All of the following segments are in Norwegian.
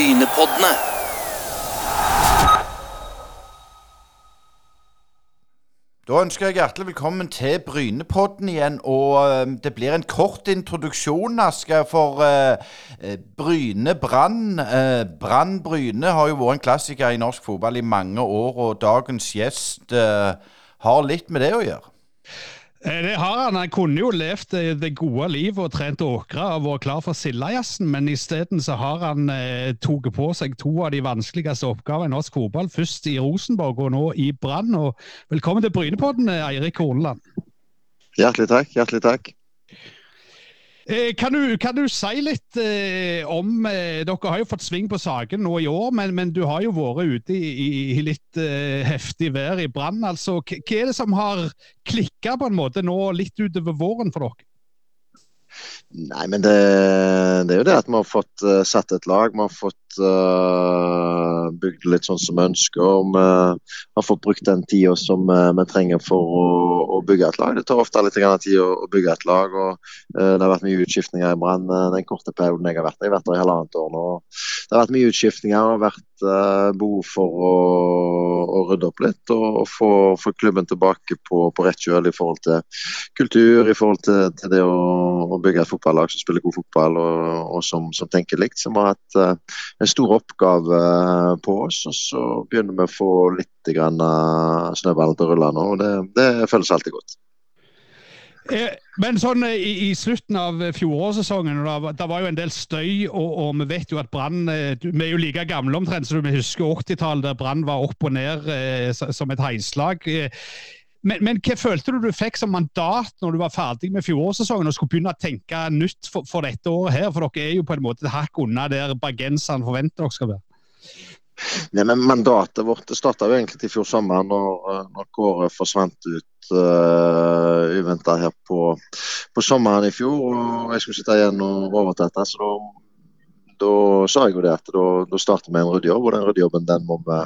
Brynepoddene. Da ønsker jeg hjertelig velkommen til Brynepodden igjen. Og eh, det blir en kort introduksjon, Asker, for eh, eh, Bryne Brann. Uh, Brann Bryne har jo vært en klassiker i norsk fotball i mange år, og dagens gjest uh, har litt med det å gjøre. Eh, Det har han. Han kunne jo levd det, det gode livet og trent åkre og vært klar for Sildajazzen, men isteden så har han eh, tatt på seg to av de vanskeligste oppgavene i norsk fotball. Først i Rosenborg og nå i Brann. Velkommen til Brynepodden, eh, Eirik Horneland. Hjertelig takk. Hjertelig takk. Eh, kan, du, kan du si litt eh, om eh, Dere har jo fått sving på saken nå i år, men, men du har jo vært ute i, i, litt eh, heftig vær i Brann. Altså, hva er det som har klikka på en måte nå litt utover våren for dere? Nei, men det, det er jo det at vi har fått eh, satt et lag. Vi har fått uh, bygd litt sånn som vi ønsker. og Vi har fått brukt den tida som eh, vi trenger for å, å bygge et lag. Det tar ofte litt tid å, å bygge et lag. og eh, Det har vært mye utskiftninger i Brann den korte perioden jeg har vært der. Jeg har vært der i halvannet år nå. Det har vært mye utskiftninger og vært eh, behov for å, å rydde opp litt og, og få, få klubben tilbake på, på rett kjøl i forhold til kultur, i forhold til, til det å, å bygge et fotballag som spiller god fotball og, og som, som tenker likt. Som har hatt en stor oppgave eh, på oss. Og så begynner vi å få litt eh, snøballen til å rulle nå, og det, det føles alltid godt. Eh, Men sånn i, i slutten av fjorårssesongen, da det var jo en del støy, og, og vi vet jo at Brann Vi er jo like gamle omtrent, så vi husker 80-tallet der Brann var opp og ned eh, som et heislag. Eh, Men, men hva følte du du fikk som mandat når du var ferdig med fjorårssesongen og skulle begynne å tenke nytt for, for dette året her? For dere er jo på en måte et hakk unna der bergenserne forventer dere skal være. Nei, men Mandatet vårt starta egentlig til fjor sommer, når, eh, når Kåre forsvant ut uh, uventa her på, på sommeren i fjor. og Jeg skulle sitte igjen og overta dette. så da, sa jeg jo det at da, da starter vi en ryddejobb, og den ryddejobben den må vi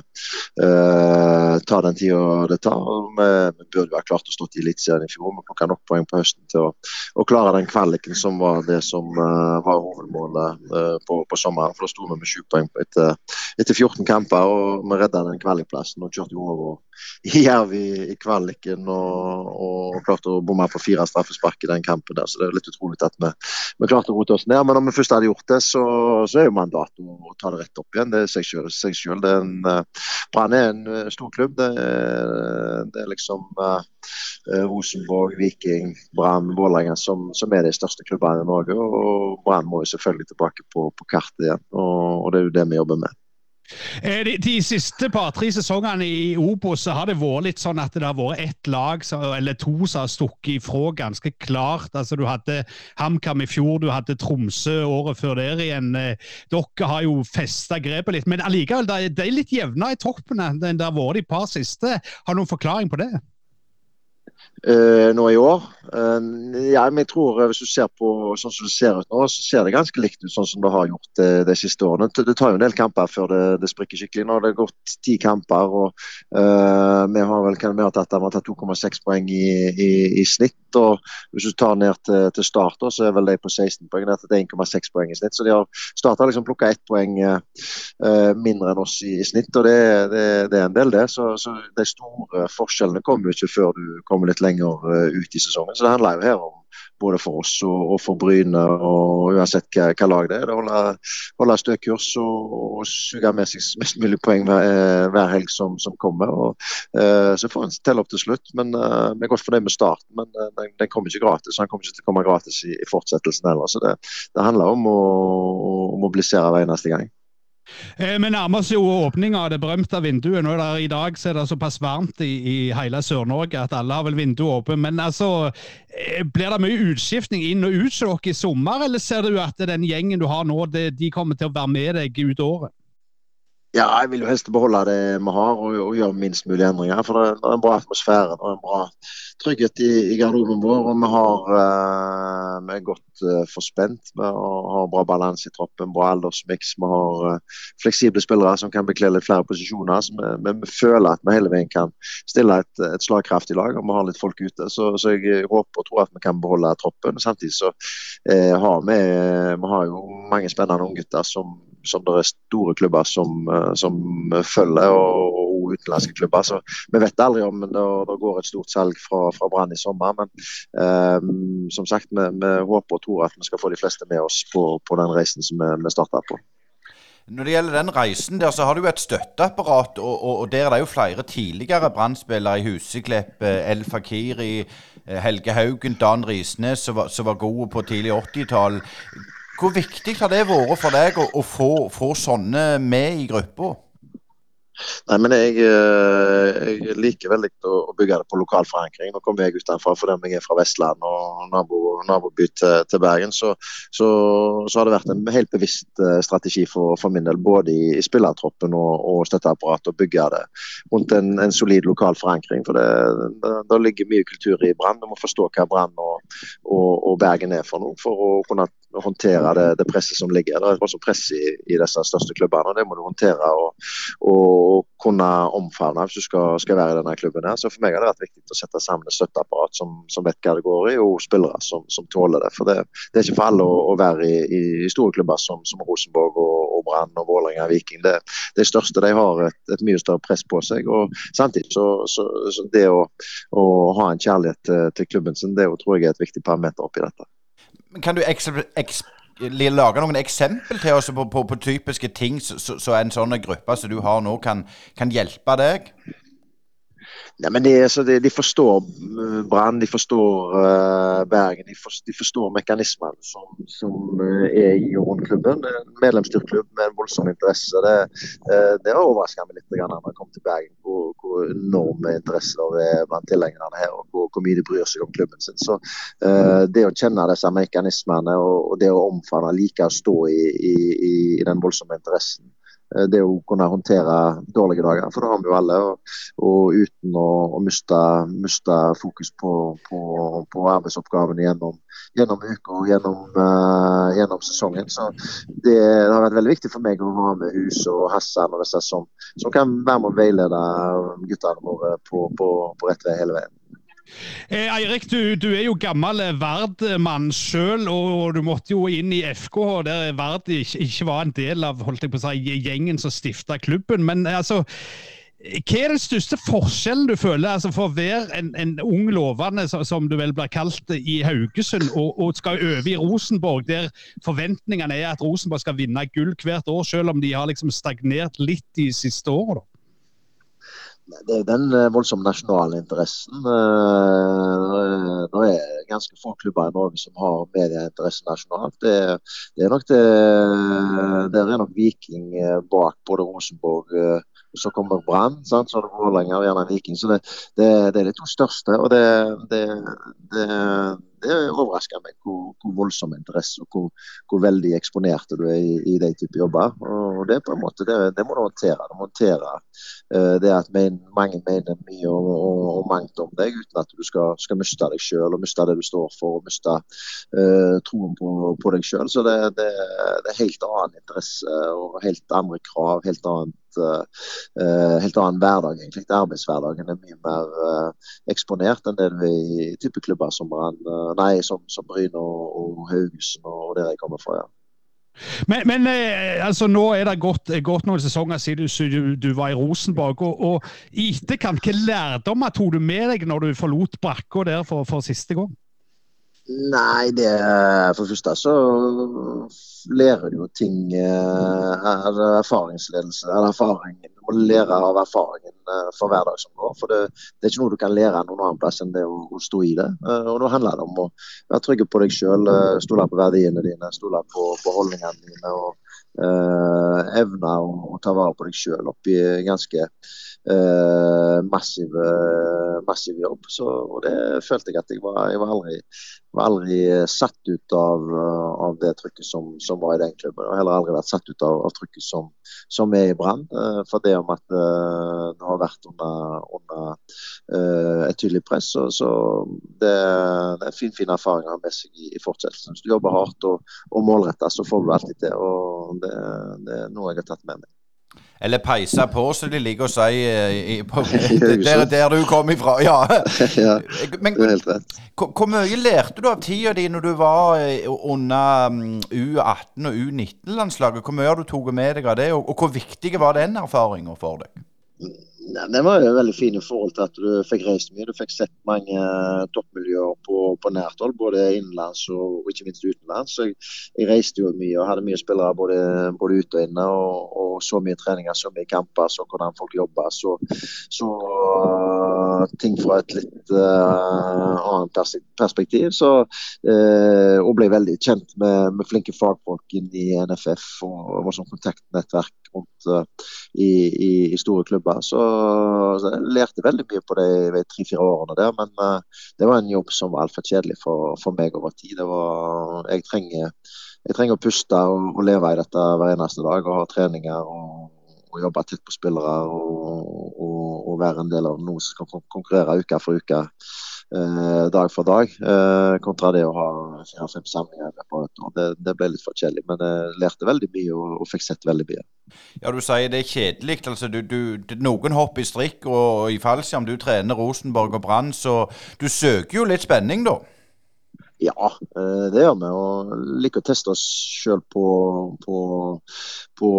eh, ta den tida det tar. Vi, vi burde ha klart å stå i Eliteserien i fjor. Vi plukka nok poeng på høsten til å, å klare den kvaliken som var det som uh, var hovedmålet uh, på, på sommeren. For da sto vi med sju poeng etter, etter 14 kamper, og vi redda den kvalikplassen og kjørte jo over Jerv i, i kvaliken og, og klarte å bomme på fire straffespark i den kampen der. Så det er litt utrolig at vi, vi klarte å rote oss ned. Men når vi først hadde gjort det, så, så er jo mandatet å, ta det rett opp igjen. Det er seg selv. Eh, Brann er en eh, stor klubb. Det er, det er liksom eh, eh, Rosenborg, Viking, Brann, Vålerenga som, som er de største klubbene i Norge. Og Brann må jo selvfølgelig tilbake på, på kartet igjen. Og, og det er jo det vi jobber med. Eh, De, de siste par-tre sesongene i Obos har det vært litt sånn at det har vært ett lag eller to som har stukket ifra ganske klart. Altså Du hadde HamKam i fjor, du hadde Tromsø året før der igjen. Eh, Dere har jo festa grepet litt, men allikevel, det er- litt jevnere i toppen enn det har vært de par siste. Har du noen forklaring på det? Eh, nå i år. Eh, ja, men jeg tror eh, Hvis du ser på sånn som det ser ut nå, så ser det ganske likt ut sånn som det har gjort de siste årene. Det, tar jo en del kamper før det, det sprikker skikkelig. Nå har det gått ti kamper. og uh, Vi har vel vi tatt, tatt 2,6 poeng i, i, i snitt. og Hvis du tar ned til, til start, så er vel de på 16 poeng. Det er 1,6 poeng i snitt. Så de har starta liksom plukka ett poeng eh, mindre enn oss i, i snitt. og Det, det, det er en del, det. Så, så de store forskjellene kommer jo ikke før du kommer litt lenger eh, ut i sesongen. Så det handler jo her om både for oss og, og for Bryne, og uansett hva, hva lag det er. det Holde, holde stø kurs og, og suge med seg mest mulig poeng hver, eh, hver helg som, som kommer. Og, uh, så får en telle opp til slutt. men uh, Vi er godt fornøyd med starten, men uh, den, den kommer ikke gratis. Den kommer ikke til å komme gratis i, i fortsettelsen heller. så Det, det handler om å, å mobilisere hver eneste gang. Eh, Vi nærmer oss jo åpninga av det berømte vinduet. Nå er det, I dag så er det såpass varmt i, i hele Sør-Norge at alle har vel vinduet åpent. Men altså, eh, blir det mye utskiftning inn og ut hos dere i sommer, eller ser du at den gjengen du har nå, det, de kommer til å være med deg ut året? Ja, jeg vil jo helst beholde det vi har og, og gjøre minst mulig endringer. For det, det er en bra atmosfære og en bra trygghet i, i garderoben vår. Og vi, har, uh, vi er godt uh, forspent. Vi har, bra balanse i troppen, bra aldersmiks. Vi har uh, fleksible spillere som kan bekle litt flere posisjoner. Så vi, vi, føler at vi hele veien kan stille et, et slagkraftig lag, og vi har litt folk ute. Så, så jeg håper og tror at vi kan beholde troppen. Samtidig så har vi, vi har jo mange spennende unggutter som som det er store klubber som, som følger, og, og utenlandske klubber. Så vi vet aldri om det, det går et stort salg fra, fra Brann i sommer. Men um, som sagt, vi, vi, håper og tror at vi skal få de fleste med oss på, på den reisen som vi, vi starter på. Når det gjelder den reisen der, så har du jo et støtteapparat, og, og, og der er det jo flere tidligere brannspillere i Huseklepp. El Fakiri, Helge Haugen, Dan Risnes, som var, var gode på tidlig 80-tall. Hvor viktig har det vært for deg å, å få, få sånne med i gruppa? Nei, men jeg, eh, jeg, liker veldig å, bygge det på lokal forankring. Nå kommer jeg utenfra fordi jeg er fra Vestland og nabo, naboby til, til, Bergen. Så, så, så, har det vært en helt bevisst eh, strategi for, for min del, både i, i spillertroppen og, og støtteapparatet, å bygge det rundt en, en solid lokal forankring. For det, det, det ligger mye kultur i Brann. Du må forstå hva Brann og, og, og, Bergen er for noe, for å kunne håndtere det, det presset som ligger. Det er også press i, i disse største klubbene, og det må du håndtere. og, og å kunne omfavne hvis du skal, skal, være i denne klubben. her. Så For meg har det vært viktig å sette sammen et støtteapparat som, som vet hva det går i, og spillere som, som tåler det. For det, det, er ikke for alle å, å være i, i, store klubber som, som Rosenborg og, og Brann og Vålerenga og Viking. Det, det største de har et, et, mye større press på seg. og Samtidig så, så, så det å, å, ha en kjærlighet til, til klubben sin, det tror jeg er et viktig parameter oppi dette. Kan du eksempel lage noen eksempel til oss på, på, på typiske ting så, en sånn gruppe som du har nå, kan, kan hjelpe deg? Nei, men de, altså, de, de, forstår uh, Brann, de forstår uh, Bergen. De, for, de, forstår mekanismene som, som uh, er i og rundt klubben. En medlemsstyrt klubb med en voldsom interesse. Det, det har overraska meg litt når jeg kom til Bergen, hvor, hvor enorme interesser det er blant tilhengerne her. og hvor, hvor, mye de bryr seg om klubben sin. Så Det å kjenne disse mekanismene og, og det å omfavne, like å stå i, i, i den voldsomme interessen Eh, det å kunne håndtere dårlige dager. For det har vi jo alle. Og, og uten å, å miste, miste, fokus på, på, på arbeidsoppgavene gjennom, gjennom uka og gjennom, uh, gjennom, sesongen. Så det, det, har vært veldig viktig for meg å ha med Hus og Hassan og disse som, som kan være med å veilede guttene våre på, på, på rett vei hele veien. Eh, Eirik, du, du, er jo gammel Vard-mann sjøl, og du måtte jo inn i FK der Vard ikke, ikke, var en del av holdt jeg på å si, gjengen som stifta klubben. Men eh, altså, hva er den største forskjellen du føler altså for å være en, en ung lovende, som du vel blir kalt, i Haugesund, og, og skal over i Rosenborg, der forventningene er at Rosenborg skal vinne gull hvert år, selv om de har liksom stagnert litt de siste årene? Det er den eh, voldsomme nasjonale interessen. Eh, det er ganske få klubber i Norge som har medieinteresse nasjonalt. Det, det, er nok det, der er nok Viking eh, bak både Rosenborg og så kommer Brann, så er det Vålerenga og gjerne Viking. Så det, det, det, er de to største. og det, det, det overrasker meg hvor, hvor, voldsom interesse og hvor, hvor, veldig eksponerte du er i, i de type jobber. Og Det er på en måte, det, det må du håndtere. Du må håndtere uh, det at men, mange mener mye og, og, og, mangt om deg, uten at du skal, skal miste deg sjøl og miste det du står for og miste uh, troen på, på, deg sjøl. Så det, det, er helt annen interesse og helt andre krav. helt annet uh, helt annen hverdag, egentlig. Arbeidshverdagen er mye mer uh, eksponert enn det du er i type klubber som nei, som, som Bryne og, og Haugesund og der jeg kommer fra. ja. Men, men altså, nå er det gått, noen sesonger siden du, du, var i Rosenborg. og, I etterkant, hvilke lærdommer tok du med deg når du forlot brakka der for, for siste gang? Nei, det for første så lærer du jo ting er Erfaringsledelse eller erfaring. Du må lære av erfaringen eh, for hver dag som går. For det, det, er ikke noe du kan lære noen annen plass enn det å, stå i det. Eh, og Da handler det om å være trygge på deg sjøl, stole på verdiene dine, stole på, på dine. og uh, evne å, å, ta vare på deg sjøl oppi ganske uh, massiv, massiv jobb. Så, og det følte jeg at jeg var. Jeg var aldri var aldri satt ut av, av det trykket som, som, var i den klubben. Og heller aldri vært satt ut av, av trykket som, som, er i Brann. Eh, for det om at eh, det har vært under, under et tydelig press. Så, så det, det, er fin, fin erfaring å ha med seg i, i, fortsettelsen. Hvis du jobber hardt og, og målretta, så får du alltid til. og det, det er noe jeg har tatt med meg. Eller peisa på, som de liker å si i, på, der, der, du kom ifra. Ja. ja Men, det er helt rett. Hvor, mye lærte du av tida di når du var under mm, U18 og U19-landslaget? Hvor mye har du tatt med deg av det, og, og hvor viktig var den erfaringa for deg? Nei, det var jo veldig fin i forhold til at du fikk reist mye. Du fikk sett mange toppmiljøer på, på nært hold, både innenlands og, ikke minst utenlands. Jeg, jeg, reiste jo mye og hadde mye spillere både, både ute og inne. Og, og, så mye treninger, så mye kamper, så hvordan folk jobber. Så, så ting fra et litt uh, annet perspektiv. Så, uh, og ble veldig kjent med, med flinke fagfolk inn i NFF og, og var sånn kontaktnettverk rundt i, i, i store klubber. Så så jeg lærte veldig mye på de tre-fire årene der. Men uh, det var en jobb som var altfor kjedelig for, for, meg over tid. Var, jeg, trenger, jeg trenger å puste og, og, leve i dette hver eneste dag og ha treninger. og, og jobbe tett på spillere og, og, være en del av noe som kan konkurrere uke for uke. Eh, dag for dag, eh, kontra det å ha fire-fem samlinger på et år. Det, det, ble litt for kjedelig, men jeg lærte veldig mye og, og, fikk sett veldig mye. Ja, Du sier det er kjedelig. altså du, du, Noen hopper i strikk og i fallskjerm. Du trener Rosenborg og Brann, så du søker jo litt spenning, da? Ja, eh, det gjør vi. Og liker å teste oss sjøl på, på, på,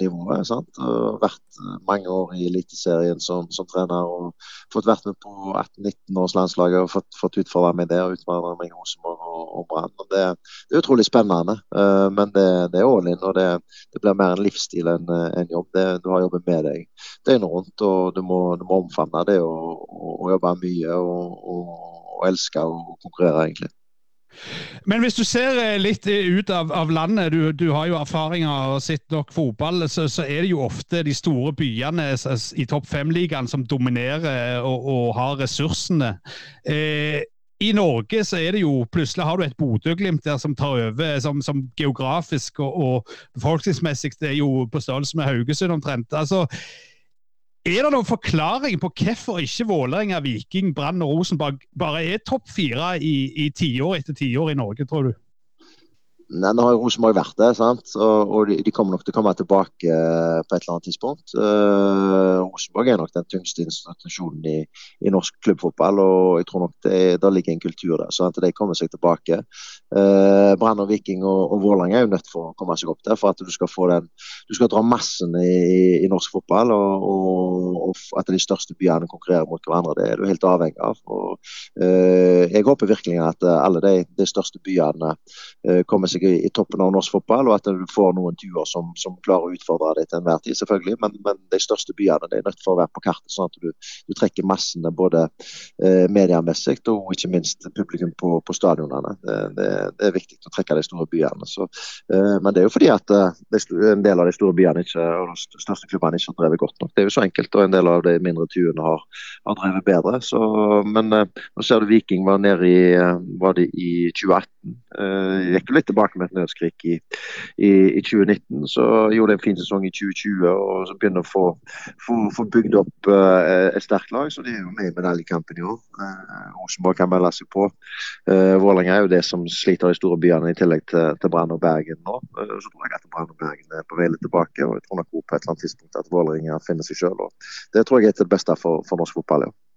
nivået. sant? Vært mange år i Eliteserien som, som, trener og fått vært med på 18-19-årslandslaget og fått, fått utfordra meg der. Utfordra meg i Rosenborg og, og Brann. Det, det, er utrolig spennende, eh, men det, det er all in. Og det, det, blir mer en livsstil enn en jobb. du har jobben med deg døgnet rundt, og du må, du må omfavne det og, jobbe mye. og, og og elsker å konkurrere, egentlig. Men hvis du ser eh, litt ut av, av landet, du, du, har jo erfaringer og sett nok fotball, så, så, er det jo ofte de store byene i topp fem-ligaen som dominerer og, og har ressursene. Eh, i Norge så er det jo plutselig har du et Bodø-Glimt der som tar over, som, som geografisk og, og befolkningsmessig er jo på størrelse med Haugesund omtrent. altså er det noen forklaring på hvorfor ikke Vålerenga, Viking, Brann og Rosenborg bare er topp fire i, tiår etter tiår i Norge, tror du? Nei, Nå har Rosenborg vært det, sant? og, og de, de, kommer nok til å komme tilbake uh, på et eller annet tidspunkt. Uh, Rosenborg er nok den tyngste institusjonen i, i, norsk klubbfotball, og jeg tror nok det, der ligger en kultur der. så at De kommer seg tilbake. Uh, Brann og Viking og, og Vålerenga er jo nødt for å komme seg opp der for at du skal få den, du skal dra massen i, i norsk fotball, og, og, at de største byene konkurrerer mot hverandre. Det er du helt avhengig av. og Jeg håper virkelig at alle de, de største byene kommer seg i, i, toppen av norsk fotball, og at du får noen duer som, som, klarer å utfordre deg til enhver tid, selvfølgelig. Men, men, de største byene de er nødt for å være på kartet, sånn at du, du trekker massene både eh, mediemessig og ikke minst publikum på, på stadionene. Det, det, er viktig å trekke de store byene. Så, eh, men det er jo fordi at de, en del av de store byene ikke, og de største klubbene ikke har drevet godt nok. Det er jo så enkelt, og en del av de mindre tuene har, har drevet bedre. Så, men eh, nå ser du Viking var nede i, eh, var i 2018. Eh, gikk litt tilbake med et nødskrik i, i, i, 2019. Så gjorde de en fin sesong i 2020 og så begynner å få, få, få bygd opp uh, et sterkt lag. Så de er jo med i medaljekampen i år. Uh, Rosenborg kan melde seg på. Uh, Vålerenga er jo det som sliter de store byene, i tillegg til, til Brann og Bergen nå. Uh, så tror jeg at Brann og Bergen er på vei litt tilbake. og jeg tror nok på et eller annet tidspunkt at Vålerenga finner seg sjøl. Det tror jeg er til det beste for, for norsk fotball. ja.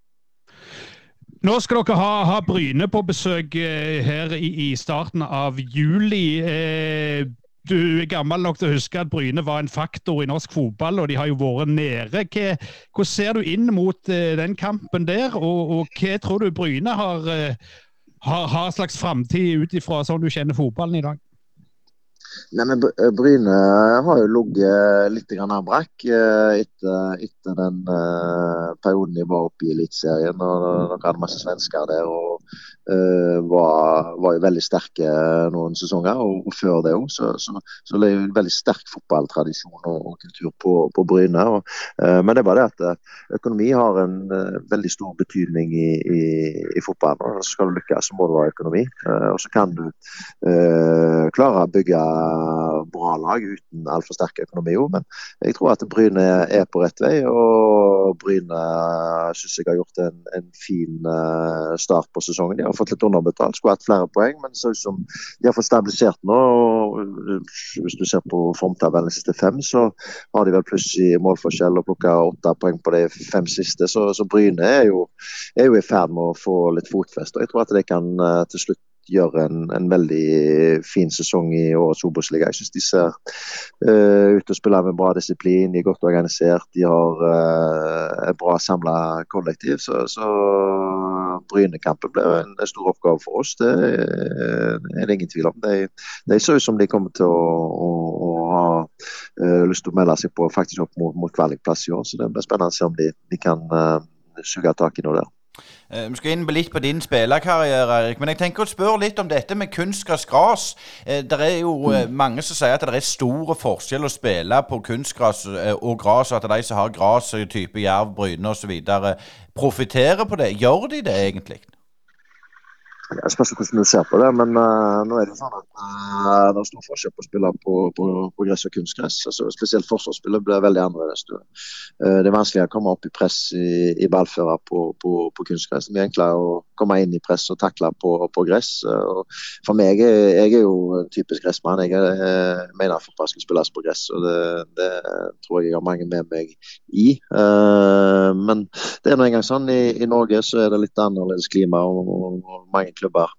Nå skal dere ha, ha Bryne på besøk eh, her i, i, starten av juli. Eh, du er gammel nok til å huske at Bryne var en faktor i norsk fotball, og de har jo vært nede. Hva, hvordan ser du inn mot eh, den kampen der, og, og, hva tror du Bryne har, eh, har, har slags framtid ut ifra sånn du kjenner fotballen i dag? Nei, men eh, Bryne har jo ligget litt brakk eh, etter, etter, den uh, perioden de var oppe i Eliteserien. Dere hadde masse svensker der og var, var, jo veldig sterke noen sesonger. Og, og før det òg, så, så, så det er jo en veldig sterk fotballtradisjon og, og kultur på, på Bryne. Og, uh, men det er bare det at økonomi har en veldig stor betydning i, i, i fotballen. og Skal du lykkes, så må det være økonomi. og så kan du klare å bygge bra lag uten altfor sterk økonomi òg. Men jeg tror at Bryne er på rett vei. Og Bryne syns jeg har gjort en, en fin uh, start på sesongen. De har fått litt underbetalt, skulle hatt flere poeng. Men det ser ut som de har fått stabilisert nå. og Hvis du ser på formtabellen de siste fem, så har de vel pluss i målforskjell og plukka åtte poeng på de fem siste. Så, så Bryne er jo, er jo i ferd med å få litt fotfeste. og Jeg tror at de kan uh, til slutt gjør en, en, veldig fin sesong i årets Obos-liga. Jeg synes de ser uh, ut til å spille med bra disiplin, de er godt organisert. De har uh, et bra samla kollektiv. Så, så Brynekampen blir en, stor oppgave for oss. Det er det ingen tvil om. De, de ser ut som de kommer til å, å, å ha uh, lyst til å melde seg på faktisk opp mot, mot kvalikplass i år. Så det blir spennende å se om de, de kan suge tak i noe der. Eh, vi skal inn litt på din spillerkarriere, Erik. Men jeg tenker å spørre litt om dette med kunstgress gras. Eh, det er jo mm. mange som sier at det er store forskjell å spille på kunstgress og gras, og at de som har gras, type jerv, bryne osv., profitterer på det. Gjør de det egentlig? Jeg spørs hvordan du ser på det, men uh, nå er det sånn at uh, det er stor forskjell på å spille på, på, på gress og kunstgress. Altså, spesielt forsvarsspillet blir veldig annerledes. Uh, det er vanskeligere å komme opp i press i, i ballfører på, på, kunstgress. Det er enklere å komme inn i press og takle på, gress. for meg, jeg er jo en typisk gressmann. Jeg er, mener fotball skal spilles på gress, og det, det, tror jeg jeg har mange med meg i. men det er nå engang sånn. I, I, Norge så er det litt annerledes klima. og, og mange klubber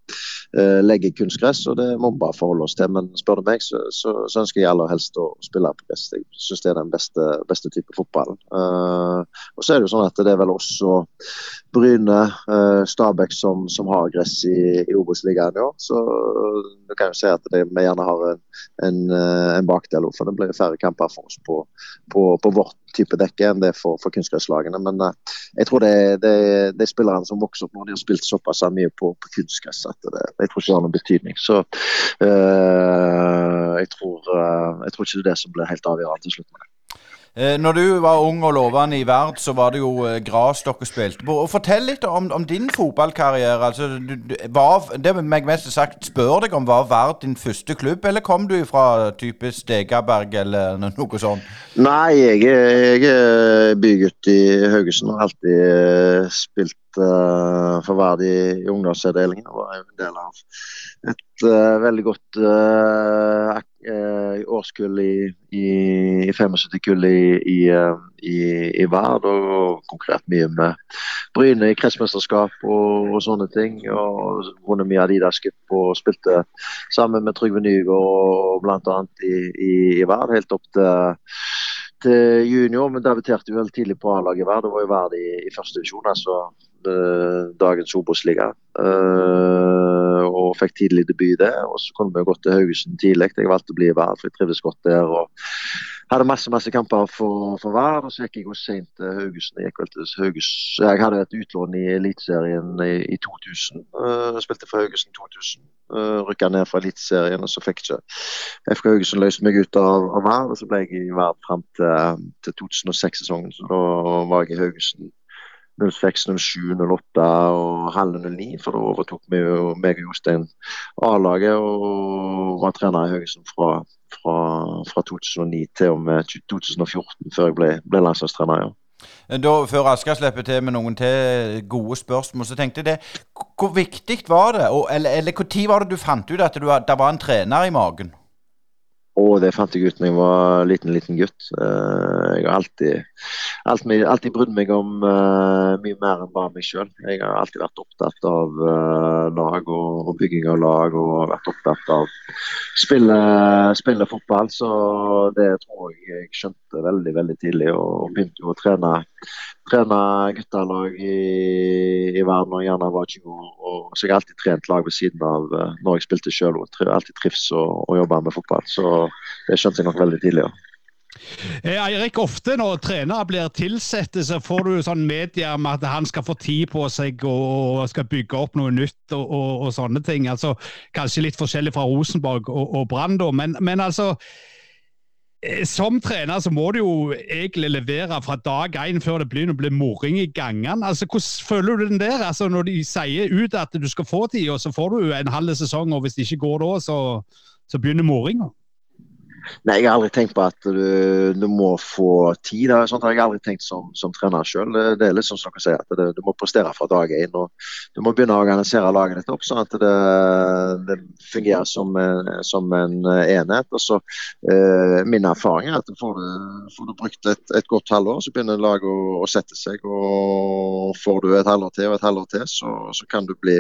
uh, legger kunstgress, og det må vi bare forholde oss til. Men spør du meg, så, så, så, ønsker jeg aller helst å spille på gress. Jeg syns det er den beste, beste type fotballen. Uh, og så er det jo sånn at det er vel også Bryne, uh, Stabæk som, som, har gress i, i Obos-ligaen i år. Så du kan jo si at vi gjerne har en, en, en bakdel, for det blir færre kamper for oss på, på, på vårt type dekke enn det for, for kunstgresslagene. Men uh, jeg tror det, det, det er spillerne som vokser opp når de har spilt såpass mye på, på kunstgress at det, jeg tror ikke det har noen betydning. Så uh, jeg, tror, uh, jeg, tror, ikke det er det som blir helt avgjørende til slutt. med det. Eh, når du var ung og lovende i Verd, så var det jo eh, gras dere spilte på. Og Fortell litt om, om din fotballkarriere. Altså, du, du, var, det meg mest sagt spør deg om var Verd din første klubb, eller kom du fra type Stegaberg eller noe sånt? Nei, jeg, jeg er bygutt i Haugesund og har alltid spilt uh, for Verd i, i ungdomsavdelingen. Og var en del av et uh, veldig godt uh, eh, årskull i, i, i 75-kull i, i, i, i Vard, og konkurrert mye med Bryne i kretsmesterskap og, og, sånne ting. og Vunnet mye Adidas Cup og spilte sammen med Trygve Nygaard bl.a. I, i, i Vard, helt opp til til junior, men debuterte vel tidlig på A-laget Vard. Det var jo Vard i, i første divisjon, altså dagens Obos-liga. Uh, og fikk tidlig debut der. Og så kunne vi gått til Haugesund tidlig. Jeg valgte å bli i Vard, for jeg trivdes godt der. og hadde masse masse kamper for, for Vard, og så gikk jeg også sent til Haugesund. Jeg, jeg hadde et utlån i Eliteserien i, i 2000. Uh, spilte for Haugesund 2000. Uh, Rykka ned fra Eliteserien, og så fikk ikke FK Haugesund løst meg ut av, av Vard. Og så ble jeg i Vard fram til, til 2006-sesongen, så da var jeg i Haugesund 06, 07, 08 og halve 09. For da overtok vi jo meg og Jostein A-laget og var trener i Haugesund fra, fra, fra, 2009 til og med 2014, før jeg ble, ble landslagstrener. ja. Da, før Asker slipper til med noen til gode spørsmål, så tenkte jeg det Hvor viktig var det, og, eller, eller når var det du fant ut at det var en trener i magen? Og det fant jeg ut da jeg var liten liten gutt. Eh, jeg har alltid, alltid, alltid brydd meg om uh, mye mer enn bare meg sjøl. Jeg har alltid vært opptatt av uh, lag og, bygging av lag og vært opptatt av spille, spille fotball. Så det tror jeg jeg skjønte veldig veldig tidlig, og begynte jo å trene trene guttelag i, i verden og gjerne var 20 år. Og, så jeg har alltid trent lag ved siden av uh, når jeg spilte sjøl. Og tri, alltid trives å, jobbe med fotball. Så det skjønte jeg nok veldig tidlig. Ja. Eh, Eirik, ofte når trenere blir tilsatte, så får du sånn media om at han skal få tid på seg og, og skal bygge opp noe nytt og, og, og, sånne ting. Altså, Kanskje litt forskjellig fra Rosenborg og, Brann, men, men altså Eh, som trener så må du jo egentlig levere fra dag én før det begynner å bli moring i gangene. Altså, hvordan føler du den der? Altså, når de sier ut at du skal få tid, og så får du en halv sesong, og hvis det ikke går da, så, så begynner moringa? Nei, jeg har aldri tenkt på at du, du må få tid. Det sånt har jeg aldri tenkt som, som trener sjøl. Det er litt som dere sier, at det, du må prestere fra dag én. Du må begynne å organisere laget ditt opp sånn at det, det fungerer som, som, en enhet. Og så, eh, Min erfaring er at får du, får du brukt et, et, godt halvår, så begynner laget å, å, sette seg. og Får du et halvår til og et halvår til, så, så kan du bli,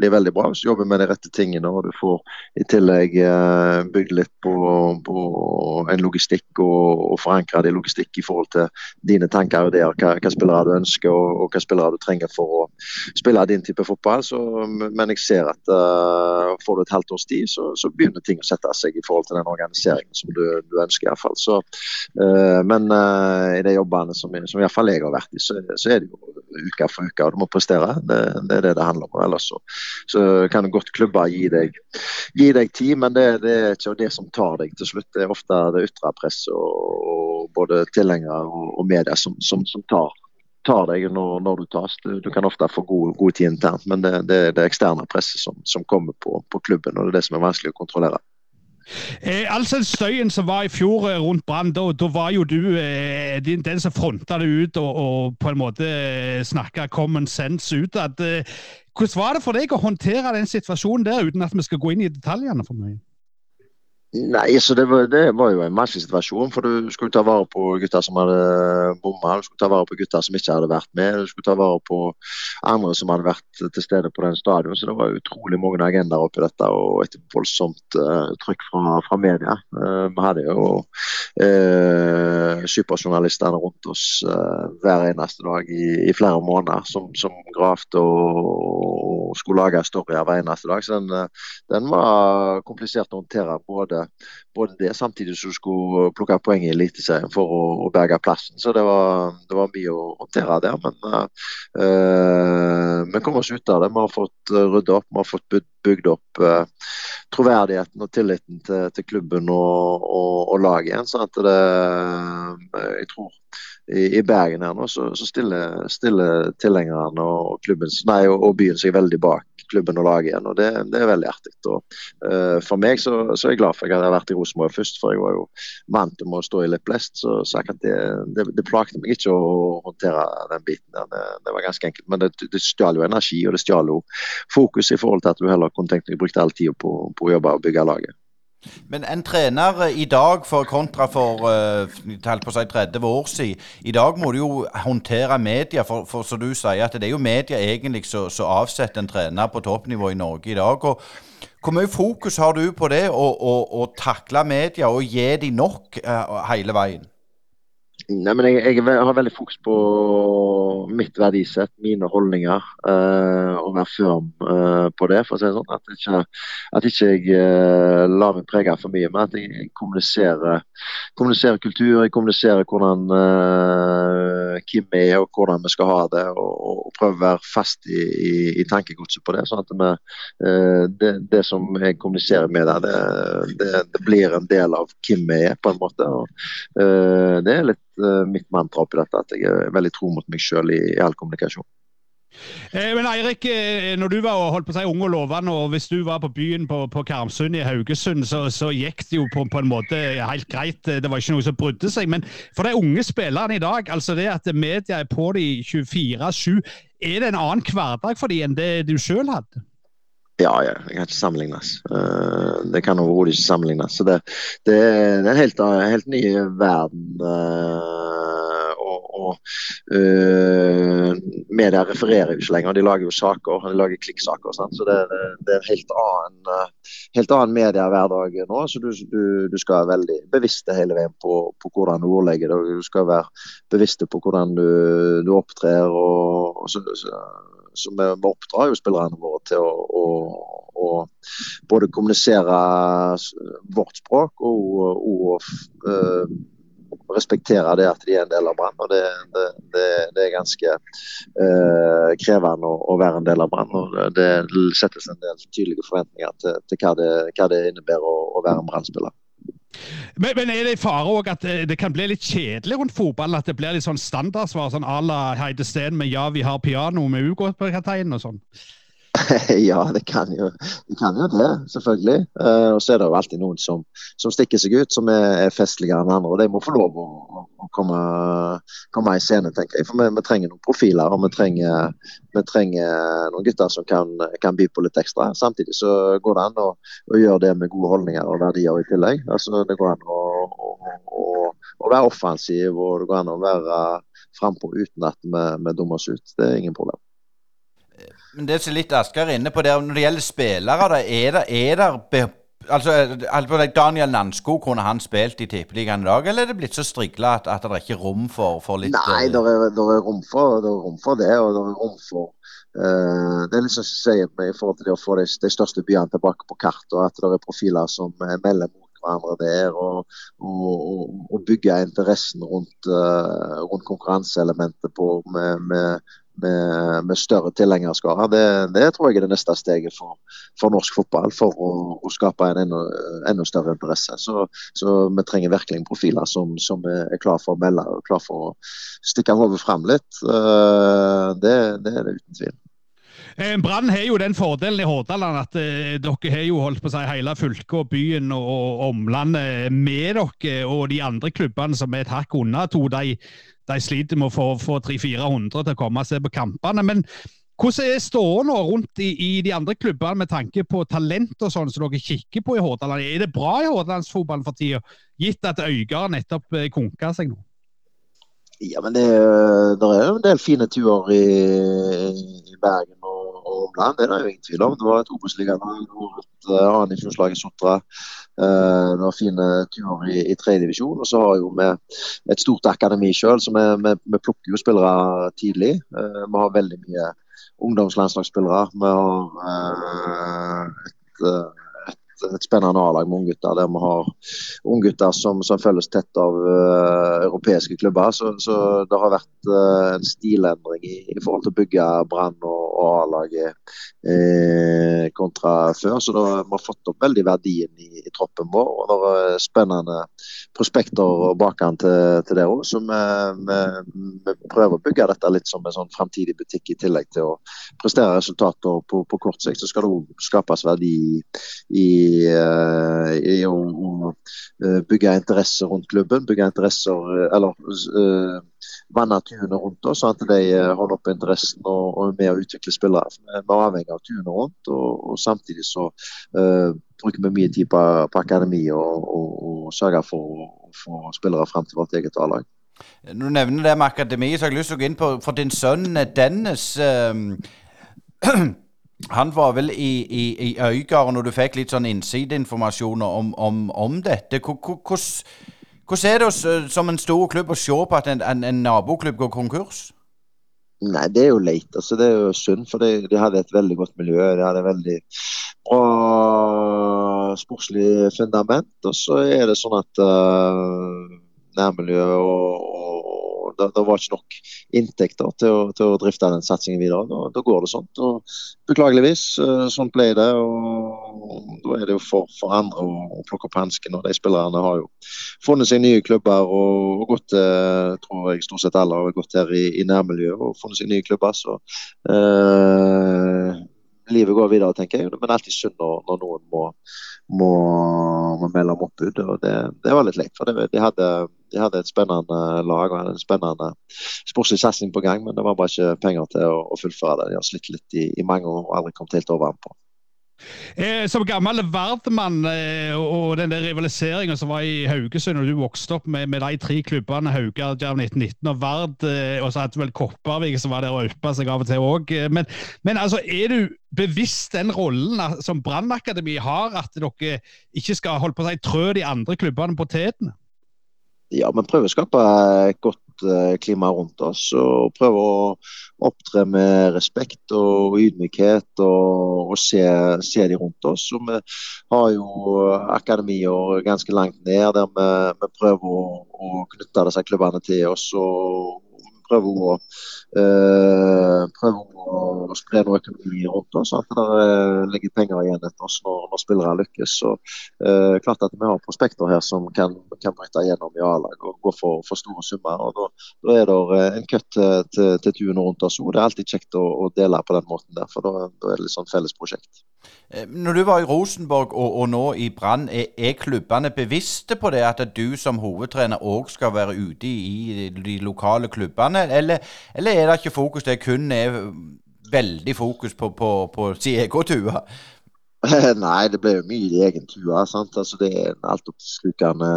bli, veldig bra hvis du jobber med de rette tingene. og du får i tillegg eh, bygd litt på, på en logistikk og, og forankre det logistikk i forhold til dine tanker og ideer. Hva, hva spillere du ønsker og, og hva spillere du trenger for å spille din type fotball. Så, men jeg ser at uh, får du et halvt års tid, så, så, begynner ting å sette seg i forhold til den organiseringen som du, du ønsker. i hvert fall. Så, uh, men uh, i de jobbene som, som i hvert fall jeg har vært i, så, så er det jo uke for uke, og du må prestere. Det, det er det det handler om. Ellers så, så kan godt klubber gi deg, gi deg tid, men det, det, er ikke det som tar deg til slutt. Det er ofte det ytre presset og, og, både tilhengere og, og media som, som, som tar, tar, deg når, når du tas. Du, du, kan ofte få god, god tid internt, men det, det er det eksterne presset som, som kommer på, på, klubben, og det er det som er vanskelig å kontrollere. Eh, altså Støyen som var i fjor eh, rundt Brann, da var jo du eh, den som fronta det ut og, og, på en måte eh, snakka common sense ut. At, eh, hvordan var det for deg å håndtere den situasjonen der, uten at vi skal gå inn i detaljene for mye? Nei, så det var, det var, jo en vanskelig situasjon. For du skulle ta vare på gutter som hadde bomma, du skulle ta vare på gutter som ikke hadde vært med, du skulle ta vare på andre som hadde vært til stede på den stadion. Så det var utrolig mange agendaer oppi dette, og et voldsomt uh, trykk fra, fra media. Uh, vi hadde jo uh, superjournalistene rundt oss hver eneste dag i, i flere måneder som, som gravde og, og, skulle lage storyer hver eneste dag. Så den, den var komplisert å håndtere. både både det, samtidig som du skulle plukke poeng i Eliteserien for å, å, berge plassen. Så det var, det var, mye å håndtere der. Men uh, vi kommer oss ut av det. Vi har fått rydda opp, vi har fått bygd opp uh, troverdigheten og tilliten til, til klubben og, og, og laget igjen. sånn at det, jeg tror i, Bergen her nå, så, så stiller, stiller tilhengerne og, og, og byen seg veldig bak klubben og laget igjen. og Det, det er veldig artig. Uh, for meg så, så, er jeg glad for at jeg hadde vært i Rosenborg først, for jeg var jo vant til å stå i litt blest. Så at det, det, det plagte meg ikke å håndtere den biten der. Det, det var ganske enkelt. Men det, det stjal jo energi, og det stjal jo fokus i forhold til at du heller kunne tenkt deg å bruke all tida på, på å jobbe og bygge laget. Men en trener i dag for kontra for uh, seg 30 år siden I dag må du jo håndtere media, for, for som du sier, at det er jo media egentlig som avsetter en trener på toppnivå i Norge i dag. og Hvor mye fokus har du på det, å takle media og gi dem nok uh, hele veien? Nei, men jeg, jeg, har veldig fokus på mitt verdisett, mine holdninger. Uh, og være firm uh, på det, for å si det sånn. At ikke, at ikke jeg uh, lar meg prege for mye, men at jeg kommuniserer, kommuniserer kultur. Jeg kommuniserer hvordan hvem vi er og hvordan vi skal ha det. Og, og prøver å være fast i, i, i tankegodset på det. sånn at vi, det, det, som jeg kommuniserer med deg, det, det, blir en del av hvem vi er, på en måte. Og, det er litt uh, mitt mantra oppi dette, at jeg er veldig tro mot meg sjøl i, i, all kommunikasjon. Eh, men Eirik, eh, når du var holdt på å si ung og lovende, og hvis du var på byen på, på Karmsund i Haugesund, så, så, gikk det jo på, på, en måte helt greit. Det var ikke noe som brydde seg. Men for de unge spillerne i dag, altså det at media er på de 24-7, er det en annen hverdag for de enn det du sjøl hadde? Ja, ja, det kan ikke sammenlignes. Uh, det kan overhodet ikke sammenlignes. Så det, det, er en helt, helt ny verden. Uh, og, og uh, media refererer jo ikke lenger, de lager jo saker. De lager klikksaker. Sant? Så det, det, er en helt annen, helt annen mediehverdag nå. Så du, du, du, skal være veldig bevisst hele veien på, på hvordan du ordlegger det. Du skal være bevisst på hvordan du, du opptrer. og, og så, så så vi, vi oppdrar jo spillerne våre til å, å, å, både kommunisere vårt språk og, og uh, respektere det at de er en del av Brann. og Det, det, det, det er ganske uh, krevende å, å, være en del av Brann. og Det settes en del tydelige forventninger til, til hva, hva, det, innebærer å, å være en Brann-spiller. Men, men, er det i fare òg at eh, det kan bli litt kjedelig rundt fotballen? At det blir litt sånn standardsvar sånn à la Heide Steen med 'ja, vi har piano med ubåtkapteinen' og sånn? ja, det kan, jo, det kan jo det, selvfølgelig. Uh, og så er det jo alltid noen som, som stikker seg ut, som er, er festligere enn andre. og De må få lov å, å komme, komme, i scenen, tenker jeg. For vi, vi trenger noen profiler, og vi trenger, vi trenger noen gutter som kan, kan, by på litt ekstra. Samtidig så går det an å, å, gjøre det med gode holdninger og verdier i tillegg. Altså, det går an å, å, å være offensiv, og det går an å være frampå uten at vi, vi dummer oss ut. Det er ingen problem. Men det som litt Asker er inne på der, når det gjelder spillere, da, er det, er det altså, Daniel Nansko, kunne han spilt i Tippeligaen i dag, eller er det blitt så strigla at, at, det er ikke rom for, for litt Nei, det er, er, rom for, det er og det er rom for uh, Det er liksom som sier meg i forhold til det å få de, de største byene tilbake på kartet, og at det er profiler som melder mot hverandre der, og, og, og, bygge interessen rundt, uh, rundt konkurranseelementet på, med, med, med, med større tilhengerskare. Det, det, tror jeg er det neste steget for, for norsk fotball, for å, å skape en enda, enda, større interesse. Så, så, vi trenger virkelig profiler som, som er klar for å melde og klar for å stikke hodet fram litt. Eh, det, det er det uten tvil. Eh, Brann har jo den fordelen i Hordaland at eh, dere har jo holdt på å si hele fylket og byen og, omlandet med dere. Og de andre klubbene som er et hakk unna to, de, de sliter med å få, få 300-400 til å komme seg på kampene. Men hvordan er ståa nå rundt i, i, de andre klubbene med tanke på talent og sånn som dere kikker på i Hordaland? Er det bra i hordalandsfotballen for tida, gitt at Øygarden nettopp eh, konka seg nå? Ja, men det, det, er jo en del fine turer i, i Bergen og, og omland. Det er det jo ingen tvil om. Det var et Obos-ligalag, uh, det var fine turer i, i tredje divisjon. Og så har jo vi et stort akademi sjøl, så vi, vi, vi, plukker jo spillere tidlig. Uh, vi har veldig mye ungdomslandslagsspillere. Vi har et et spennende A-lag med unggutter, der vi har unggutter som, som følges tett av uh, europeiske klubber. Så, så, det har vært uh, en stilendring i, i, forhold til å bygge Brann og, og A-laget uh, kontra før. Så da, vi har fått opp veldig verdien i, i troppen vår. og Det er spennende prospekter og bakhånd til, til det òg. Så vi, vi, vi, prøver å bygge dette litt som en sånn framtidig butikk, i tillegg til å prestere resultater på, på kort sikt. Så skal det òg skapes verdi i Eh, i, å, eh, bygge interesser rundt klubben. Bygge interesser, Eller eller vanne tunet rundt oss, sånn at de holder oppe interessen og, og er med å utvikle spillere. Vi er avhengig av tunet rundt, og, og, samtidig så uh, bruker vi mye tid på, på akademi og, og, og sørger for å få spillere frem til vårt eget A-lag. Når du nevner det med akademi, så har jeg lyst til å gå inn på for din sønn Dennis. Uh, Han var vel i, i, i Øygarden, og du fikk litt sånn innsideinformasjon om, om, om, dette. Hvordan er det som en stor klubb å se på at en, en, en naboklubb går konkurs? Nei, det er jo leit. Altså, det er jo synd, for de, de hadde et veldig godt miljø. De hadde veldig bra sportslig fundament. Og så er det sånn at uh, nærmiljøet og, og det, det, var ikke nok inntekter til å, til å drifte den satsingen videre. Da, da, går det sånn. Og beklageligvis, eh, sånn ble det. og Da er det jo for, for andre å, å, plukke opp hansken. De spillerne har jo funnet seg nye klubber og, og gått til tror jeg stort sett alle har gått her i, i nærmiljøet og funnet seg nye klubber. så eh, livet går videre, tenker jeg. Men alltid synd når, når noen må, må, må, melde om oppbud. og Det, det var litt leit. for det, de, hadde, de, hadde, et spennende lag og en spennende sportslig satsing på gang, men det var bare ikke penger til å, å fullføre det. De har slitt litt i, i mange år og aldri kommet helt over på. Eh, som gammel Vardmann eh, og den der rivaliseringa som var i Haugesund, og du vokste opp med, med de tre klubbene Haugar, Jerv 1919 og Vard, eh, og så hadde vel Kopervik som var der og yppa seg av og til òg. Eh, men, men, altså, er du bevisst den rollen som Brannakademiet har, at dere ikke skal holde på å si, trø de andre klubbene på tetene? Ja, vi prøver å skape godt Eh, klimaet rundt oss. Og prøve å opptre med respekt og ydmykhet og, og se, se, de rundt oss. Og vi har jo akademier ganske langt ned der vi, vi prøver å, å, knytte disse klubbene til oss. og prøver å, uh, prøve å spre noe økonomi rundt oss. At det ligger penger igjen etter oss når, når spillere lykkes. Så uh, klart at vi har prospekter her som kan, kan bryte gjennom i A-lag og gå for, for, store summer. og Da, er det en kutt til, til, til rundt oss. òg. det er alltid kjekt å, å, dele på den måten der, for da, da er det litt sånn felles prosjekt. Når du var i Rosenborg og, og nå i Brann, er, er klubbene bevisste på det at du som hovedtrener òg skal være ute i de lokale klubbene, eller, eller, er det ikke fokus? Det kun er veldig fokus på, på, på sin egen tue? Nei, det blir mye i egen tue. Altså, det er en altoppslukende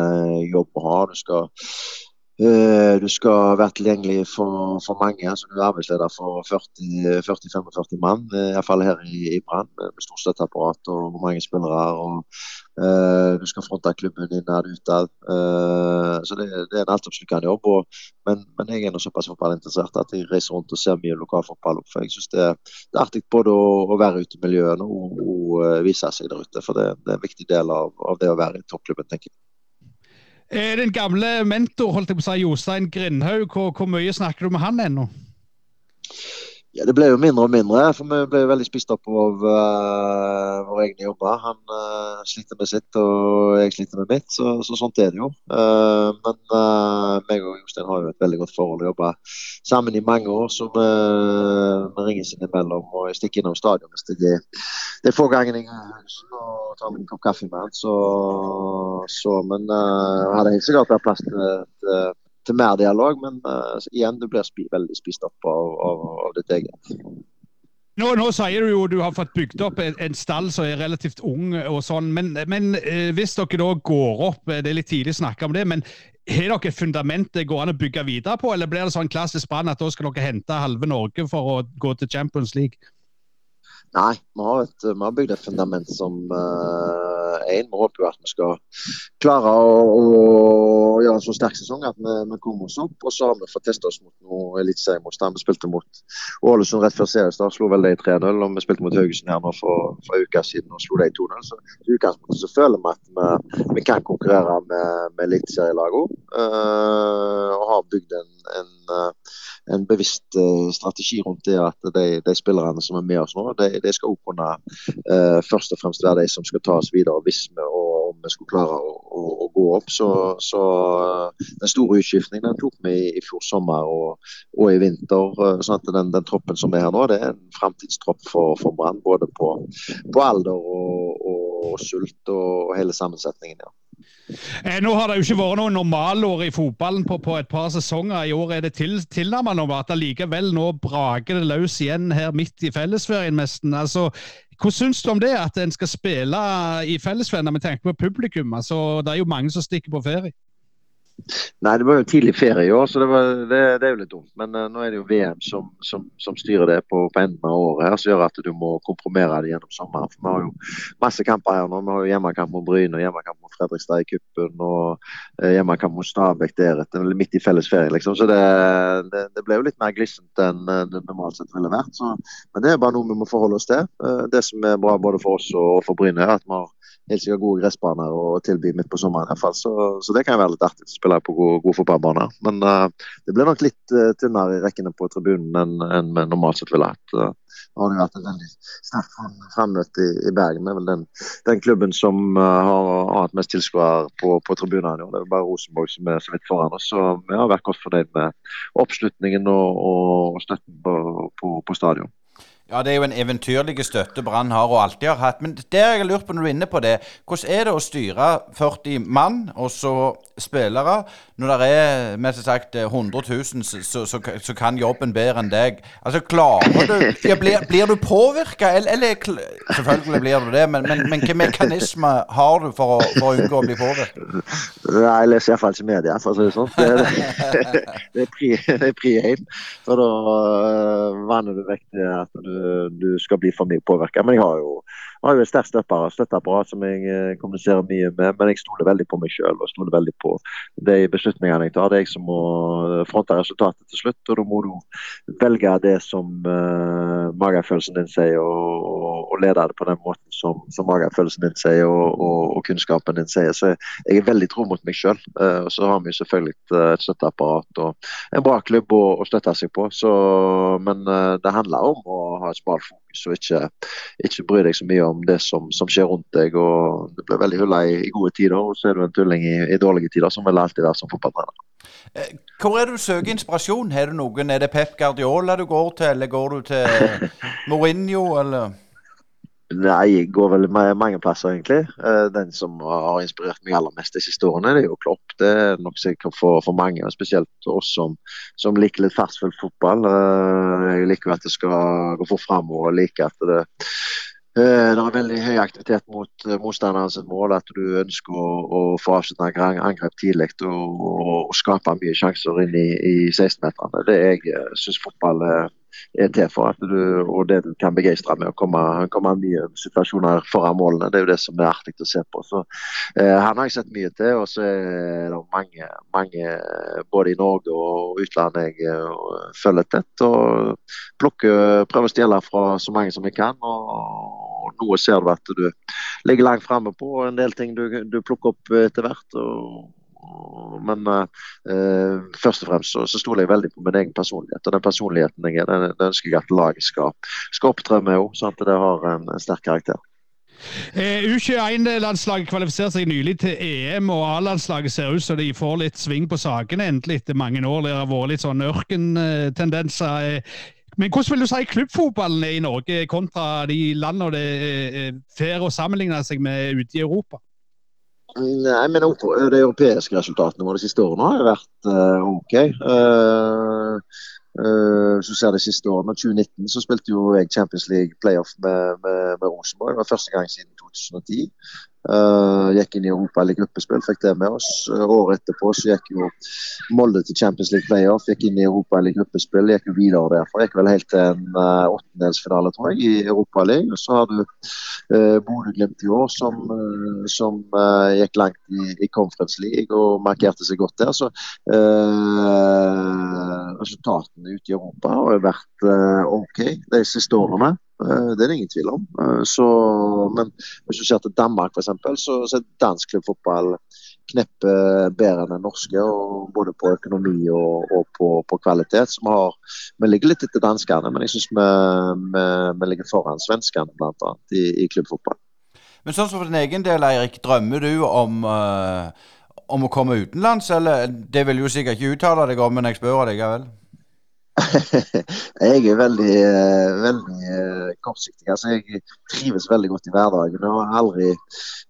jobb å ha. Du skal Eh, du skal være tilgjengelig for, for mange. altså Du er arbeidsleder for 40-45 mann, eh, iallfall her i, i Brann, med stort støtteapparat og mange spillere. og uh, Du skal fronte klubben innad utad. Uh, så det, det, er en altoppslukende jobb. Og, men, men, jeg er nå såpass fotballinteressert at jeg reiser rundt og ser mye lokalfotball. For jeg syns det, det, er artig både å, å, være ute i miljøene og, og vise seg der ute. For det, det, er en viktig del av, av det å være i toppklubben, tenker jeg. Eh, den gamle mentor, holdt jeg på å si, Jostein Grindhaug, hvor, hvor mye snakker du med han ennå? Ja, Det ble jo mindre og mindre, for vi ble veldig spist opp av uh, våre egne jobber. Han uh, sliter med sitt, og jeg sliter med mitt, så, så sånt er det jo. Uh, men uh, meg og Jostein har jo et veldig godt forhold og jobba sammen i mange år, så vi, vi ringes innimellom og jeg stikker innom stadion hvis det er de få gangene jeg er i huset og tar en kopp kaffe med han. Så, så, men uh, hadde helt sikkert vært plass til, til til mer dialog. Men uh, igjen, du blir spi veldig spist opp av, av, av ditt eget. Nå, nå, sier du jo du har fått bygd opp en, en stall som er relativt ung, og sånn, men, men eh, hvis dere da går opp eh, Det er litt tidlig å snakke om det, men har dere et fundament det går an å bygge videre på, eller blir det sånn klassisk Brann at da skal dere hente halve Norge for å gå til Champions League? Nei, vi har, et, vi har bygd et fundament som uh én. uh, håper at vi skal klare å, å gjøre en så sterk sesong at vi, vi, kommer oss opp. Og så har vi fått testa oss mot noe eliteseriemotstand. Vi spilte mot Ålesund rett før seriestart, slo vel de 3-0. Og vi spilte mot Haugesund her nå for, for en uke siden og slo de 2-0. Så i utgangspunktet så føler vi at vi, vi kan konkurrere med, med eliteserielagene. Uh, og har bygd en, en, eh, en bevisst uh, strategi rundt det at de, de, spillerne som er med oss nå, de, de skal også kunne uh, først og fremst være de som skal ta oss videre hvis vi og om vi skulle klare å, å, å gå opp. Så, så, den store utskiftningen tok vi i, i fjor sommer og, og, i vinter. sånn at den, den, troppen som er her nå, det er en framtidstropp for, for Brann. Både på, på, alder og, og, sult og hele sammensetningen. ja. Eh, nå har det jo ikke vært noen normalår i fotballen på, på, et par sesonger. I år er det til, tilnærmet normalt. Allikevel nå braker det løs igjen her midt i fellesferien, nesten. Altså, hva syns du om det, at en skal spille i fellesferien med tenker på publikum? Altså, det er jo mange som stikker på ferie. Nei, det var jo tidlig ferie i år, så det, var, det, det er jo litt dumt. Men uh, nå er det jo VM som, som, som styrer det på, på, enden av året, her, som gjør at du må kompromere det gjennom sommeren. For Vi har jo masse kamper her nå. Vi har jo hjemmekamp mot Bryne og hjemmekamp mot Fredrikstad i cupen. Og uh, hjemmekamp mot Stabæk deretter, midt i felles ferie. liksom. Så det, det, ble jo litt mer glissent enn uh, det normalt sett ville vært. Så, men det er bare noe vi må forholde oss til. det som er bra både for oss og for Bryne, er at vi har helt sikkert gode gressbaner å tilby midt på sommeren. i hvert fall. Så, så det kan være litt artig å spille på gode, gode fotballbaner. Men uh, det blir nok litt uh, tynnere i rekkene på tribunen enn en vi normalt sett ville hatt. Uh, det har vært et veldig sterkt fremmøte i, i, Bergen. Det er vel den, den klubben som har hatt mest tilskuere på, på tribunene. Det er bare Rosenborg som er så vidt foran oss. Så vi har vært godt fornøyd med oppslutningen og, og støtten på, på, på stadion. Ja, det er jo en eventyrlig støtte Brann har og alltid har hatt. Men det jeg har lurt på når du er inne på det, hvordan er det å styre 40 mann og så spillere, når det er mest sagt 100 000 så, så, så kan jobben bedre enn deg? Altså, klarer du ja, Blir, blir du påvirka, eller, eller, Selvfølgelig blir du det, men, men, men hvilke mekanismer har du for å, for å unngå å bli påvirket? Jeg leser iallfall ikke media, for å si det sånn. Det, det, det, er pri, det er pri for da uh, vanner du vekk det at du du skal bli for mye påvirka. Men jeg har jo, har jo et sterkt støtteapparat som jeg eh, kommuniserer mye med. Men jeg stoler veldig på meg sjøl og stoler veldig på de beslutningene jeg tar. Det er jeg som må fronte resultatet til slutt. Og da må du velge det som uh, magefølelsen din sier, og, og, og, lede det på den måten som, som magefølelsen din sier og, og, kunnskapen din sier. Så jeg er veldig tro mot meg sjøl. Uh, og så har vi selvfølgelig et støtteapparat og en bra klubb å, å støtte seg på. Så, men uh, det handler om å ha et smalt fokus og ikke, ikke bry deg så mye om det som, som skjer rundt deg. og Du blir veldig hulla i, i, gode tider, og så er du en tulling i, i dårlige tider, som vil alltid være som fotballtrener. Eh, hvor er det du søker inspirasjon? Er det noen, er det Pep Guardiola du går til, eller går du til Mourinho, eller? Nei, jeg går vel mange plasser, egentlig. Eh, den som har inspirert meg aller mest de siste årene, det er jo Klopp. Det er nok sikkert for, for mange, og spesielt oss som, som liker litt fartsfull fotball. Eh, jeg liker at det skal gå fort framover, og liker at det det er veldig høy aktivitet mot motstanderen motstanderens mål. At du ønsker å, å få avslutta angrep tidlig og, og, skape mye sjanser inn i, i 16-meterne. Det jeg uh, syns fotball er, er til for. at du, Og det du kan begeistre med å komme, komme mye situasjoner foran målene. Det er jo det som er artig å se på. Så, eh, han har jeg sett mye til. Og så er det mange, mange både i Norge og utlandet jeg følger tett. Og plukker, prøver å stjele fra så mange som jeg kan. og noe ser du at du ligger langt framme på, og en del ting du, du plukker opp etter hvert. Og, men eh, først og fremst så, så stoler jeg veldig på min egen personlighet. Og den personligheten jeg er, den, den ønsker jeg at laget skal, skal opptre med òg, sånn at det har en, en sterk karakter. Eh, U21-landslaget kvalifiserte seg nylig til EM, og A-landslaget ser ut som de får litt sving på sakene endelig etter mange år. Det har vært litt sånn ørkentendenser. Eh, men hvordan vil du si klubbfotballen er i Norge kontra de landene det er fair å sammenligne seg med ute i Europa? Nei, men De europeiske resultatene våre de siste årene har vært uh, OK. Uh, uh, så ser de siste årene, 2019 så spilte jo jeg Champions League playoff med, med, med Rosenborg. Det var første gang siden 2010. Uh, gikk inn i Europa eller gruppespill, fikk det med oss. Året etterpå så gikk jo Molde til Champions League playoff, gikk inn i Europa eller gruppespill, gikk jo videre derfra. Gikk vel helt til en uh, åttendelsfinale, tror jeg, i Europa League. Så har du uh, Bodø-Glimt i år, som, uh, som gikk langt i, i, Conference League og markerte seg godt der. Så resultatene ute i Europa har vært OK de siste årene. Eh, det er det ingen tvil om. Eh, så, men hvis du ser til Danmark f.eks., så, så er dansk klubbfotball kneppet bedre enn den norske. Både på økonomi og, og på, på, kvalitet. Vi, har, vi ligger litt etter danskene, men jeg syns vi, vi, vi, ligger foran svenskene bl.a. I, i klubbfotball. Men sånn som for din egen del, Eirik, drømmer du om, uh, om å komme utenlands? Eller det vil du sikkert ikke uttale deg om, men jeg spør likevel. jeg er veldig, eh, veldig eh, kortsiktig. Altså, jeg trives veldig godt i hverdagen. Jeg har aldri,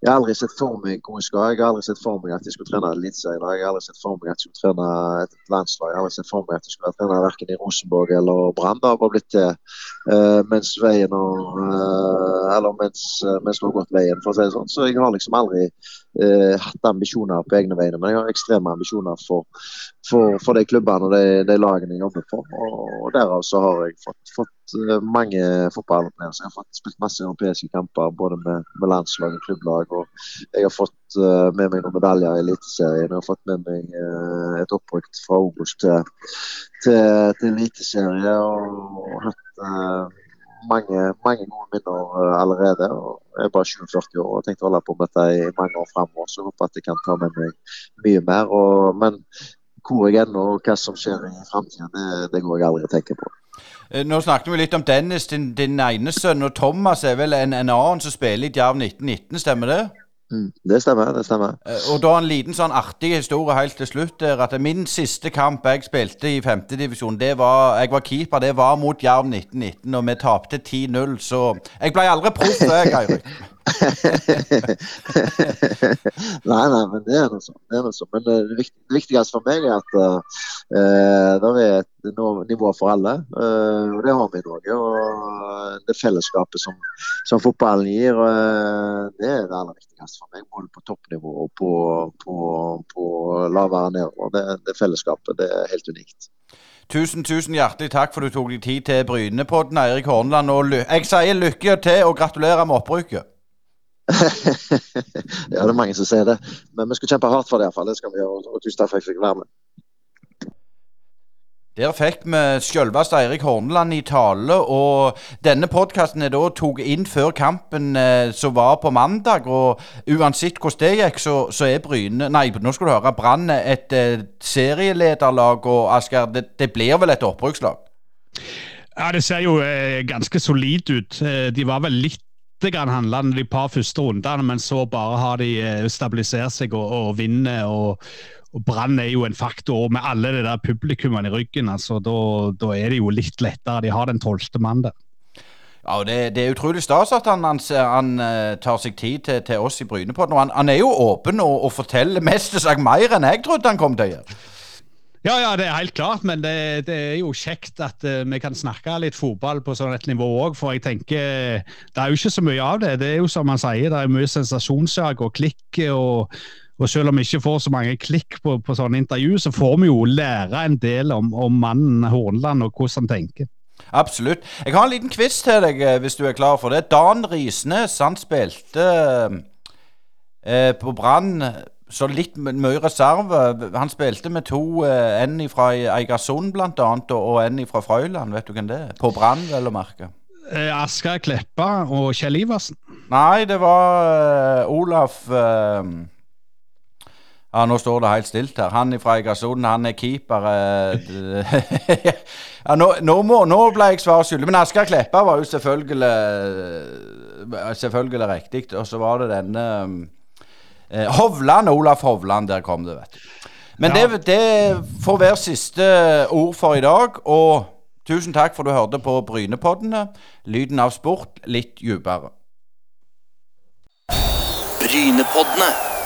jeg har aldri sett for meg hvor jeg skal. Jeg har aldri sett for meg at jeg skulle trene eliteserie. Jeg har aldri sett for meg at jeg skulle trene et landslag. Jeg har aldri sett for meg at jeg skulle være trener verken i Rosenborg eller Brann. Det har blitt det uh, mens veien og Eller mens, mens det har gått veien, for å si det sånn. Så jeg har liksom aldri hatt ambisjoner på egne vegne, men jeg har ekstreme ambisjoner for, for, for de klubbene og de, de lagene jeg jobber for. Og derav så har jeg fått, fått eh, mange fotballopplevelser. Jeg har fått spilt masse europeiske kamper både med, med landslag og klubblag. Og jeg har fått uh, med meg noen medaljer i Eliteserien. Jeg har fått med meg uh, et opprykk fra Obos til, til, til Eliteserie. Og, og hatt uh, mange, mange, gode minner allerede. og Jeg er bare 47 år og tenkte å holde på med dette i mange år fremover. Så jeg håper at jeg kan ta med meg mye mer. Og, men hvor jeg ender og hva som skjer i framtida, det, det, går jeg aldri og tenker på. Eh, nå snakket vi litt om Dennis, din, din ene sønn, og Thomas er vel en, en annen som spiller i Djerv 1919, stemmer det? Mm, det stemmer. det stemmer. Eh, og da en liten sånn artig historie helt til slutt. der, at Min siste kamp jeg spilte i femtedivisjon, jeg var keeper, det var mot Jerv 1919, og vi tapte 10-0. Så jeg ble aldri proff, jeg, Eirik. nei, nei, men det er noe sånn. Det er noe sånn. Men det, det viktigste for meg er at uh, det er et nivå for alle. eh, og det har vi i Norge. Og det fellesskapet som, som fotballen gir, eh, det er det aller viktigste for meg. Både på toppnivå og på, på, på lavere nedover. Det, det fellesskapet det er helt unikt. Tusen tusen hjertelig takk for du tok deg tid til Brynepodden, Eirik Horneland. Og jeg sier lykke til og gratulerer med oppbruket. ja, det er mange som sier det. Men vi skal kjempe hardt for det iallfall. Det skal vi gjøre. Og tusen takk for at jeg fikk være med. Der fikk vi selveste Eirik Horneland i tale, og denne podkasten er da tatt inn før kampen eh, som var på mandag. Og uansett hvordan det gikk, så, så er Bryne Nei, nå skal du høre. Brann et eh, serielederlag, og Asker, det, det blir vel et oppbrukslag? Ja, Det ser jo eh, ganske solid ut. Eh, de var vel litt handlende de par første rundene, men så bare har de stabilisert seg og, og vinner. og og Brann er jo en faktor med alle de der publikummene i ryggen. altså Da er det jo litt lettere. De har den tolvte mannen der. Ja, det, det, er utrolig stas at han, han, han, tar seg tid til, til oss i Brynepodden. Han, han er jo åpen og, og forteller mest sagt mer enn jeg trodde han kom til å gjøre. Ja, ja, det er helt klart, men det, det er jo kjekt at uh, vi kan snakke litt fotball på sånn et nivå òg. For jeg tenker det er jo ikke så mye av det. Det er jo som han sier, det er mye sensasjonsjag og klikk. og og selv om vi ikke får så mange klikk på, på sånne intervju, så får vi jo lære en del om, om mannen Hornland og hvordan han tenker. Absolutt. Jeg har en liten quiz til deg, eh, hvis du er klar for det. Dan Risnes, han spilte eh, på Brann så litt mye reserve. Han spilte med to, eh, en fra Eigersund bl.a. Og, en fra Frøyland. Vet du hvem det er? På Brann, vel å merke. Eh, Asker Kleppa og Kjell Iversen? Nei, det var uh, Olaf uh, Ja, nå står det helt stilt her. Han fra Egersund, han er keeper. Uh, ja, nå, nå, må, nå, ble jeg svar skyldig. Men Asker Kleppa var jo selvfølgelig Selvfølgelig riktig. Og så var det denne Eh, Hovland, Olaf Hovland, der kom det, vet du. Men ja. det, det, får være siste ord for i dag. Og tusen takk for du hørte på Brynepoddene. Lyden av sport litt dypere. Brynepoddene.